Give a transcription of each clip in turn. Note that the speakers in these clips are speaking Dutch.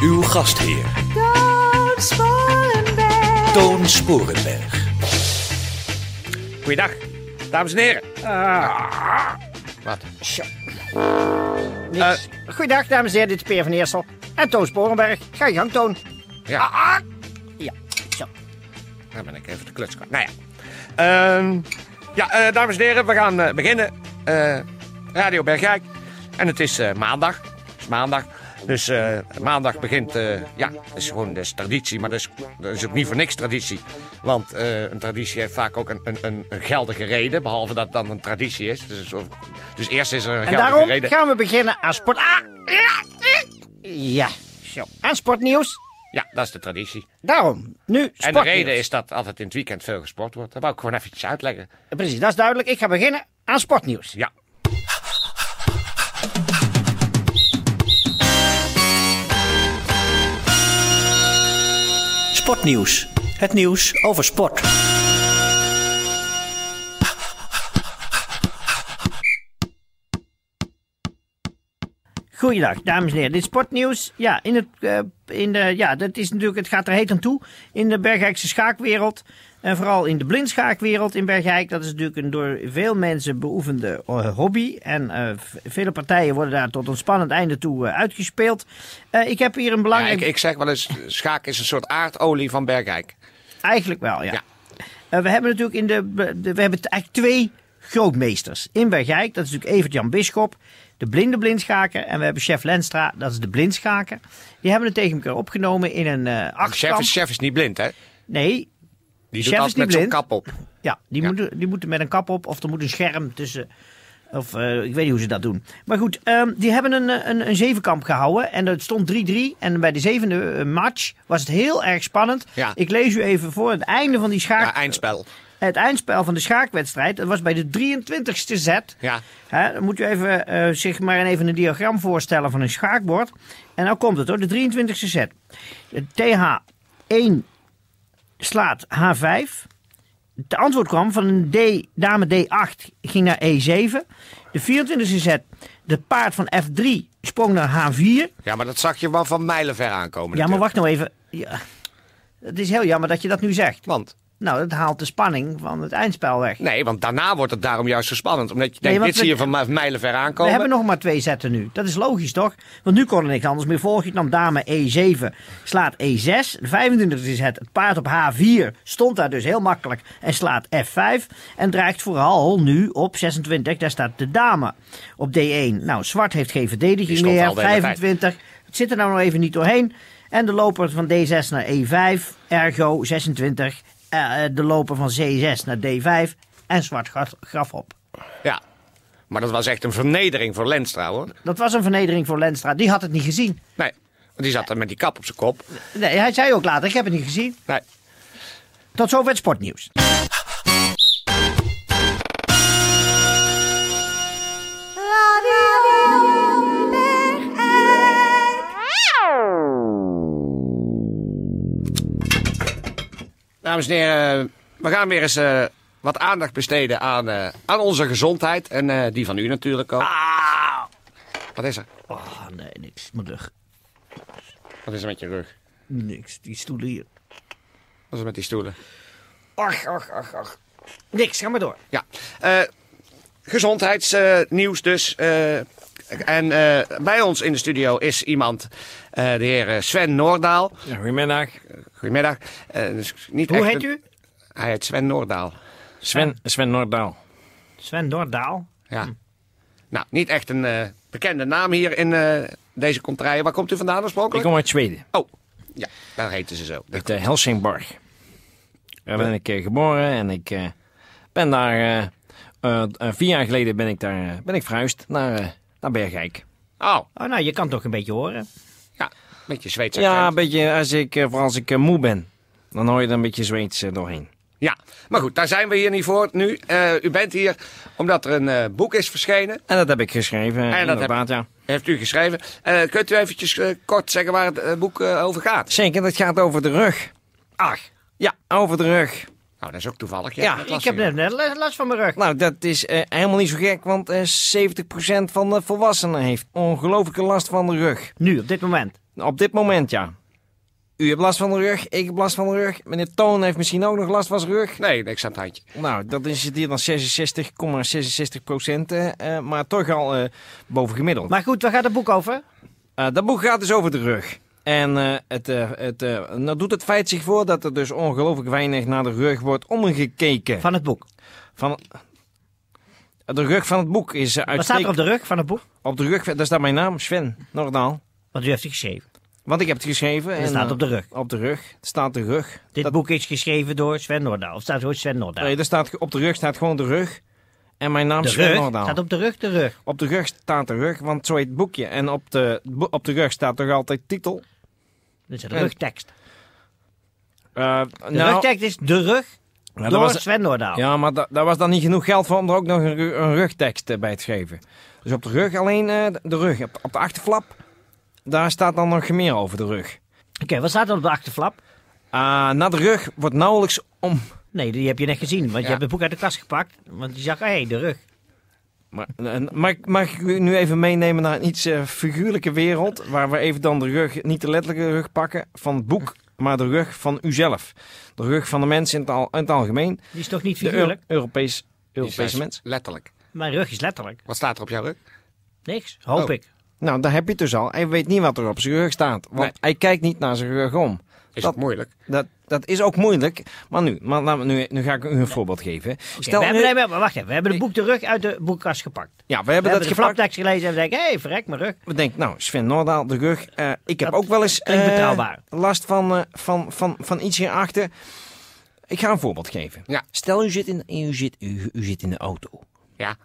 Uw gastheer, Toon Sporenberg. Toon Sporenberg. Goeiedag, dames en heren. Wat? Zo. Niks. Goeiedag, dames en heren. Dit is Peer van Eersel. En Toon Sporenberg. Ga je gang, Toon. Ja, Ja, zo. dan ben ik even de kluts kwijt. Nou ja. Ehm, ja, eh, dames en heren, we gaan eh, beginnen. Eh, Radio Bergijk. En het is eh, maandag. Het is maandag. Dus eh, maandag begint, eh, ja, dat is gewoon dat is traditie, maar dat is, dat is ook niet voor niks traditie. Want eh, een traditie heeft vaak ook een, een, een, geldige reden, behalve dat het dan een traditie is. Dus, dus eerst is er een En geldige daarom reden. gaan we beginnen aan sport... Ah, ja, zo. Aan sportnieuws. Ja, dat is de traditie. Daarom, nu En sportnieuws. de reden is dat altijd in het weekend veel gesport wordt. Dat wou ik gewoon eventjes uitleggen. Precies, dat is duidelijk. Ik ga beginnen aan sportnieuws. Ja. Sportnieuws. Het nieuws over sport. Goeiedag, dames en heren. Dit is sportnieuws. Ja, in het, eh, in de, ja, dat is natuurlijk, het gaat er heet aan toe in de Bergijkse schaakwereld. En vooral in de blindschaakwereld in Bergijk. Dat is natuurlijk een door veel mensen beoefende eh, hobby. En eh, vele partijen worden daar tot een spannend einde toe uitgespeeld. Ik heb hier een Ja, belangrijk... ik, ik zeg wel eens, schaak is een soort aardolie van Bergijk. Eigenlijk wel, ja. Ja. We hebben natuurlijk in de, de- we hebben eigenlijk twee grootmeesters in Bergijk. Dat is natuurlijk Evert-Jan Bisschop, de blinde blindschaker. En we hebben chef Lenstra, dat is de blindschaker. Die hebben het tegen elkaar opgenomen in een eh Chef achtkamp. is, chef is niet blind, hè? Nee, Die Chef doet is altijd met niet zo'n kap op. ja, die, Ja. Moeten, die moeten met een kap op of er moet een scherm tussen. Of eh, ik weet niet hoe ze dat doen. Maar goed, ehm, die hebben een, eh, een, een zevenkamp gehouden. En het stond 3-3. En bij de zevende eh, match was het heel erg spannend. Ja. Ik lees u even voor het einde van die schaak. Ja, eindspel. Het eindspel van de schaakwedstrijd, dat was bij de 23ste zet. Ja. Hè, dan moet u even, eh, zich maar even een diagram voorstellen van een schaakbord. En nou komt het hoor, de 23ste zet. De TH1 slaat H5. Het antwoord kwam van een D, dame D8 ging naar E7. De 24e zet, de paard van F3 sprong naar H4. ja, maar dat zag je wel van mijlenver aankomen. Ja, maar wacht nou even. Ja. Het is heel jammer dat je dat nu zegt. Want, Nou, dat haalt de spanning van het eindspel weg. nee, want daarna wordt het daarom juist zo spannend. Omdat je Nee, denkt, want dit zie je we- van mij- mijlenver We aankomen. hebben nog maar twee zetten nu. Dat is logisch, toch? Want nu kon er niks anders meer volgen. Dan dame E7 slaat E6. De 25e zet het paard op H4. Stond daar dus heel makkelijk. En slaat F5. En dreigt vooral nu op 26. Daar staat de dame. Op D1. Nou, zwart heeft geen verdediging meer. al de hele tijd. 25. Het zit er nou nog even niet doorheen. En de loper van D6 naar E5. Ergo 26. Eh, de loper van C6 naar D5. En zwart gaf, gaf op. Ja. Maar dat was echt een vernedering voor Lenstra, hoor. Dat was een vernedering voor Lenstra. Die had het niet gezien. Nee, want die zat er met die kap op zijn kop. Nee, hij zei ook later, ik heb het niet gezien. Nee. Tot zover het sportnieuws. Dames en heren, we gaan weer eens eh, wat aandacht besteden aan, eh, aan onze gezondheid. En eh, die van u natuurlijk ook. Wat is er? Oh, nee, niks. Mijn rug. Wat is er met je rug? Niks. Die stoelen hier. Wat is er met die stoelen? Ach, ach, ach, ach. Niks, ga maar door. Ja, gezondheidsnieuws dus. En eh, bij ons in de studio is iemand, eh, de heer eh, Sven Noordaal. Ja, goedemiddag. Goedemiddag. Eh, dus niet Hoe heet een- u? Hij heet Sven Noordaal. Sven, Sven Noordaal. Sven Dordaal. Ja. Nou, niet echt een eh, bekende naam hier in eh, deze contraille. Waar komt u vandaan Ik oorspronkelijk? kom uit Zweden, Oh, ja, daar heten ze zo. uit Helsingborg. Daar ben ik geboren en ik eh, ben daar... vier jaar geleden ben ik daar ben ik verhuisd naar, eh, naar Bergijk. Oh, Oh, nou, je kan toch een beetje horen. ja. Een beetje Zweeds Ja, een beetje als ik, eh, vooral als ik eh, moe ben. Dan hoor je er een beetje Zweeds eh, doorheen. Ja, maar goed, daar zijn we hier niet voor nu. U bent hier omdat er een boek is verschenen. En dat heb ik geschreven, En dat ja. Heeft u geschreven. Kunt u eventjes kort zeggen waar het boek over gaat? Zeker, dat gaat over de rug. Ach, Ja, over de rug. Nou, dat is ook toevallig. Ja, ik heb net, net last van mijn rug. Nou, dat is eh, helemaal niet zo gek, want eh 70% van de volwassenen heeft ongelooflijke last van de rug. Nu, op dit moment. Op dit moment, ja. U hebt last van de rug, ik heb last van de rug. Meneer Toon heeft misschien ook nog last van zijn rug. Nee, niks aan het handje. Nou, dat is het hier dan 66,66 procent, eh, eh, maar toch al eh, boven gemiddeld. Maar goed, waar gaat het boek over? Eh, dat boek gaat dus over de rug. En eh, het, eh, het, eh, nou doet het feit zich voor dat er dus ongelooflijk weinig naar de rug wordt omgekeken. Van het boek. Van, de rug van het boek is uh, Wat staat er op de rug van het boek? Op de rug, daar staat mijn naam, Sven Nordaal. Want u heeft het geschreven. Want ik heb het geschreven. Het en, staat op de rug. Op de rug. Staat de rug. Dit Dat- boek is geschreven door Sven Noordaal. Of staat gewoon Sven Noordaal? Nee, er staat, op de rug staat gewoon de rug. En mijn naam de is Sven rug? Nordaal. Staat op de rug de rug. Op de rug staat de rug, want zo heet het boekje. En op de, op de rug staat toch altijd titel. Dat is de rugtekst. Eh, De nou, rugtekst is de rug ja, dat door was, Sven Noordaal. ja, maar da- daar was dan niet genoeg geld voor om er ook nog een, een rugtekst eh, bij te geven. Dus op de rug alleen eh, de- rug. Op, op de achterflap, daar staat dan nog meer over de rug. Oké, wat staat er op de achterflap? Ah, na de rug wordt nauwelijks om... Nee, die heb je net gezien. Want Ja. je hebt het boek uit de kast gepakt. Want je zag, hé, hey, de rug. Maar, en mag, ik- mag ik u nu even meenemen naar een iets eh, figuurlijke wereld? Waar we even dan de rug, niet de letterlijke rug pakken van het boek, maar de rug van uzelf. De rug van de mens in het, al, in het algemeen. Die is toch niet De figuurlijk? Europees, Europese mens. Letterlijk. Mijn rug is letterlijk. Wat staat er op jouw rug? Niks, hoop Oh. ik. Nou, daar heb je het dus al. Hij weet niet wat er op zijn rug staat. Want Nee. hij kijkt niet naar zijn rug om. Is Dat- moeilijk. Dat, dat is ook moeilijk. Maar nu, maar we nu, nu ga ik u een voorbeeld geven. We hebben, nee, maar wacht even. We hebben het boek de rug uit de boekkast gepakt. We ja, we hebben hebben dat de flaptekst gelezen en we denken, hé, hey, verrek, mijn rug. We denken, nou, Sven Noordaal, de rug. eh, ik heb Dat ook wel eens eh, last van, eh, van, van, van iets hierachter. Ik ga een voorbeeld geven. Ja. Stel, u zit, in, u, zit, u, u zit in de auto. Ja.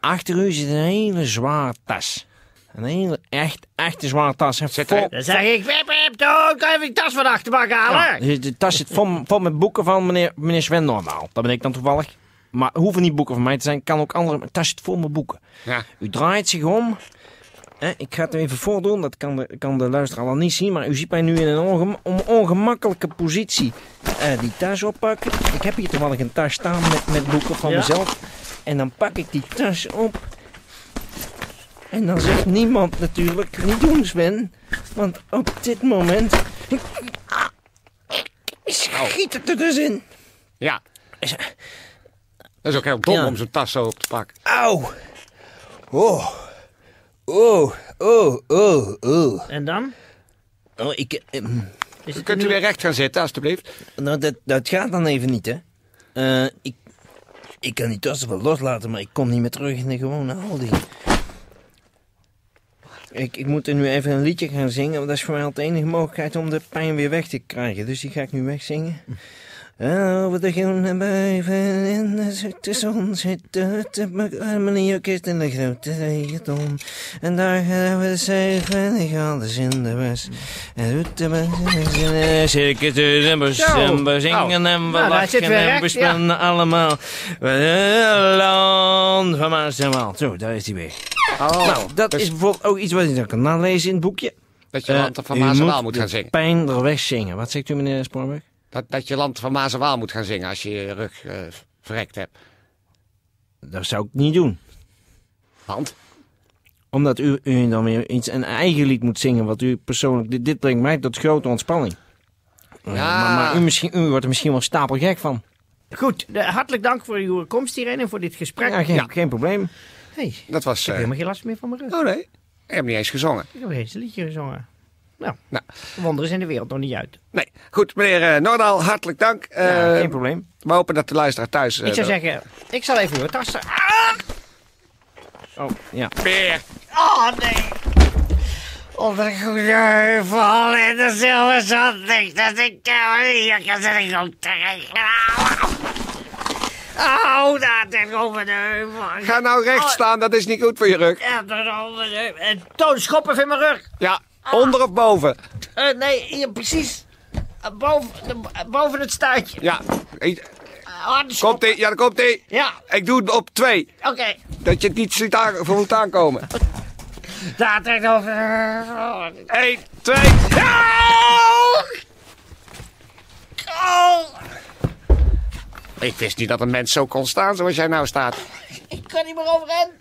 Achter u zit een hele zware tas. Een hele, echt, echte zware tas. hè, Zit vol- er- Dan zeg ik, wip, wip, dood, kan even die tas van de achterbak halen? Ja, de, tas zit vol, vol met boeken van meneer, meneer Sven Nordaal. Dat ben ik dan toevallig. Maar hoeven niet boeken van mij te zijn. Kan ook andere. maar De tas zit vol met boeken. Ja. U draait zich om. Hè, ik ga het even voordoen. Dat kan de, kan de luisteraar al niet zien. Maar u ziet mij nu in een om- ongemakkelijke positie eh, die tas oppakken. Ik heb hier toevallig een tas staan met, met boeken van Ja. mezelf. En dan pak ik die tas op. En dan zegt niemand natuurlijk, niet doen Sven. Want op dit moment schiet het er dus in. Ja. Dat is ook heel dom Ja. om zo'n tas zo op te pakken. Auw. Oh. Oh, oh, oh, oh. En dan? Oh, ik... ehm, Is het Kunt u nu- weer recht gaan zitten, alstublieft? nou, dat, dat gaat dan even niet, hè. Eh, ik, ik kan die tassen wel loslaten, maar ik kom niet meer terug in de gewone houding. Ik, ik moet er nu even een liedje gaan zingen, want dat is voor mij al de enige mogelijkheid om de pijn weer weg te krijgen. Dus die ga ik nu wegzingen. Over de groene buiven in de zoete zon zit de harmoniekist in de grote regenton. En daar gaan we zuigen en alles in de was. En doet de circus en we we zingen en we Nou, lachen en we spelen allemaal. We land van Maas en Waal. Zo, daar is hij weer. Nou, dat dus- is bijvoorbeeld ook iets wat je dan kan nalezen in het boekje. Dat je Eh, Land van Maas en Waal moet gaan zingen. pijn er weg zingen. Wat zegt u, meneer Spoorweg? Dat, dat je Land van Maas en Waal moet gaan zingen als je je rug eh, verrekt hebt. Dat zou ik niet doen. Want? Omdat u, u dan weer iets een eigen lied moet zingen wat u persoonlijk... Dit, dit brengt mij tot grote ontspanning. Eh, Ja. maar maar u, misschien, u wordt er misschien wel stapelgek van. Goed, de- hartelijk dank voor uw komst hierheen en voor dit gesprek. Ja, geen, Ja. geen probleem. Hey, Dat was... ik heb eh, helemaal geen last meer van mijn rug. oh nee, ik heb niet eens gezongen. Ik heb eens een liedje gezongen. Nou, Nou. de wonderen zijn de wereld nog niet uit. Nee. Goed, meneer eh, Noordaal, hartelijk dank. Ja, Eh, geen probleem. we hopen dat de luisteraar thuis... ik zou zeggen, ik zal even uw tassen... Ah! Oh, ja. Weer. Oh, nee. Op de goede heuvel in de zilverzand ligt dat ik hier kan zitten om te Au, daar tegenover de heuvel. Ga nou recht staan, dat is niet goed voor je rug. Ja, tegenover de heuvel. En Toon, schop even in mijn rug. Ja, onder of boven? Eh, nee, hier precies. Eh, boven, de- boven het staartje. Ja, schop. komt ie, ja, daar komt ie. Ja, Ik doe het op twee, oké. dat je het niet ziet aan, voelt aankomen. Daar tegenover de heuvel. 1, 2. Au! Ik wist niet dat een mens zo kon staan zoals jij nou staat. Ik kan niet meer overeind.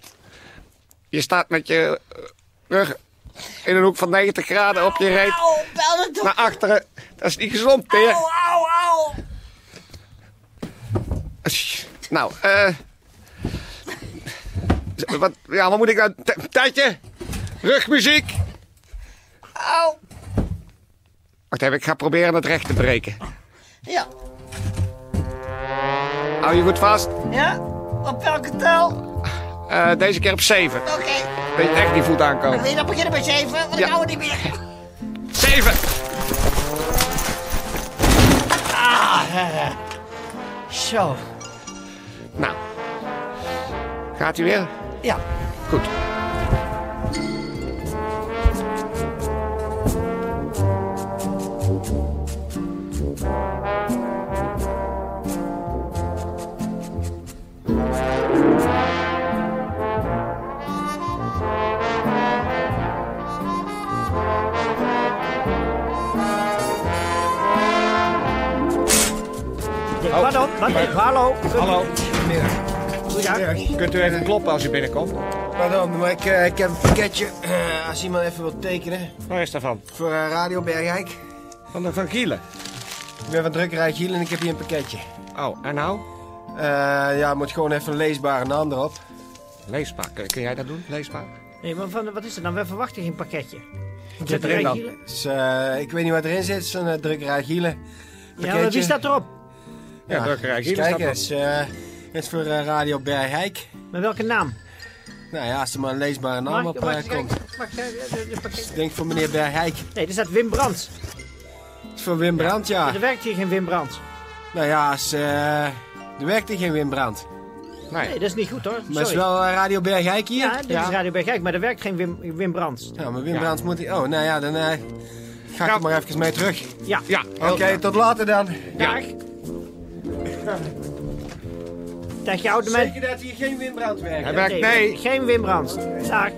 Je staat met je eh, rug in een hoek van 90 graden op je reet Au, bel naar achteren. Dat is niet gezond, Peer. Au, au, au. Nou, eh. wat, ja, wat moet ik nou? Tijdje? Rugmuziek? Au. Wacht even, ik ga proberen het recht te breken. Ja, Hou je goed vast. ja. Op welke tel? Eh, deze keer op 7. Oké. Dat je het echt niet voelt aankomen. Wil je dan beginnen bij 7? Want ik Ja. hou het niet meer. 7! Zo. Nou. Gaat u weer? Ja. Goed. Pardon, wat? Hallo. Hallo. Goeiedag. Kunt u even kloppen als u binnenkomt? Pardon, maar ik, eh, ik heb een pakketje. eh, als iemand even wil tekenen. Waar is dat van? Voor eh, Radio Bergijk. Van de Van Gielen. Ik ben van drukkerij Giel en ik heb hier een pakketje. Oh, en nou? Eh, ja, moet gewoon even een leesbare naam erop. Leesbaar. Kun, kun jij dat doen? Leesbaar? Nee, maar van, wat is het dan? We verwachten geen pakketje. Wat zit erin dan? Dus, ik weet niet wat erin zit. Het is een drukkerij Gielen. Ja, maar wie staat erop? Ja, eens Gielen staat Kijk eens. eh, Het is voor eh, Radio Bergijk. Met welke naam? Nou ja, als er maar een leesbare naam Mag op eh, mag ik- komt. mag ik, eh, denk voor meneer Bergijk. Nee, er staat Wim Brands. Het is voor Wim Brandt, ja. Er werkt hier geen Wim Brands. Nou ja, als, eh, er werkt hier geen Wim Brandt. Nee, dat is niet goed hoor. Maar het is Sorry. wel eh, Radio Bergijk hier. Ja, dit is Radio Bergijk, maar er werkt geen Wim, Wim Brands. Ja, maar Wim Brandt moet... Oh, nou ja, dan eh, ga ik er maar even mee terug. Ja. Ja, Oké, tot later dan. Dag. Dag je oude man. Zeker dat hier geen Wim Brandt werkt. Hij werkt, nee. Geen Wim Brands. Dag.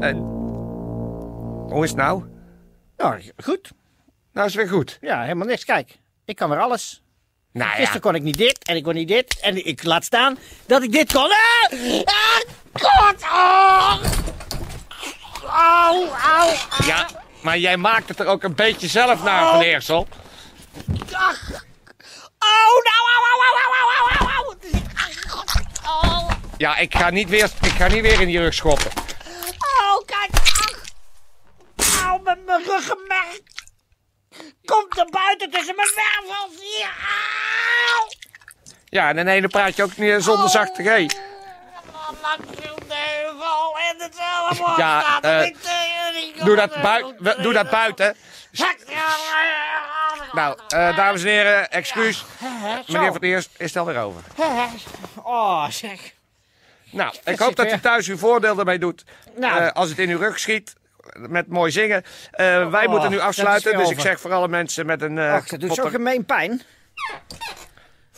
En, hoe is het nou? Nou, goed. Nou is het weer goed. Ja, helemaal niks. Kijk, ik kan weer alles. Nou ja, Gisteren kon ik niet dit en ik kon niet dit. En ik laat staan dat ik dit kon. Ah! Ah! God! Oh! Au, au, ja, maar jij maakt het er ook een beetje zelf naar, Van Eersel. ach. Oh, nou, au, au, au, au, au, au, au. Ach, God. Oh, Ja, ik ga niet weer, ik ga niet weer in die rug schoppen. oh, kijk. Ach. Au, met mijn ruggenmerk. Komt er buiten tussen mijn wervels hier. Auw. Ja, en in ene praat je ook niet zonder zachte G. Ja, tegen. Doe dat, bui we- doe dat buiten. Nou, eh, dames en heren, excuus. Meneer Van Eerst is het alweer over. Oh, zeg. Nou, ik hoop dat u thuis uw voordeel ermee doet. Nou. Eh, als het in uw rug schiet, met mooi zingen. Wij Oh, moeten nu afsluiten, dus ik zeg voor alle mensen met een... eh, Ach, dat doet zo gemeen pijn.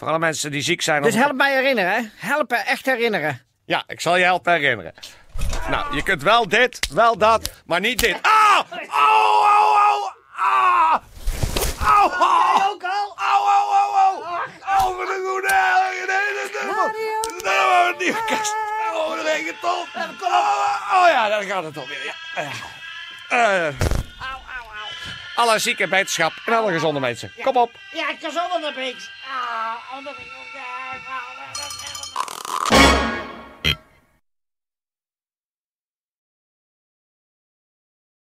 Voor alle mensen die ziek zijn. Dus help mij herinneren, hè. Help echt herinneren. Ja, ik zal je helpen herinneren. Nou, je kunt wel dit, wel dat, maar niet dit. Ah! Au, au, au! Ah! Au, au! Ook al? Au, au, au, au! Au, wat een goede! Nee, dat is Nou, die kast. Oh, de regenton. Oh, oh ja, daar gaat het alweer. Ja. Alle zieke wetenschap en alle gezonde mensen. Kom op. Ja, ik kan zo wel naar. Ah,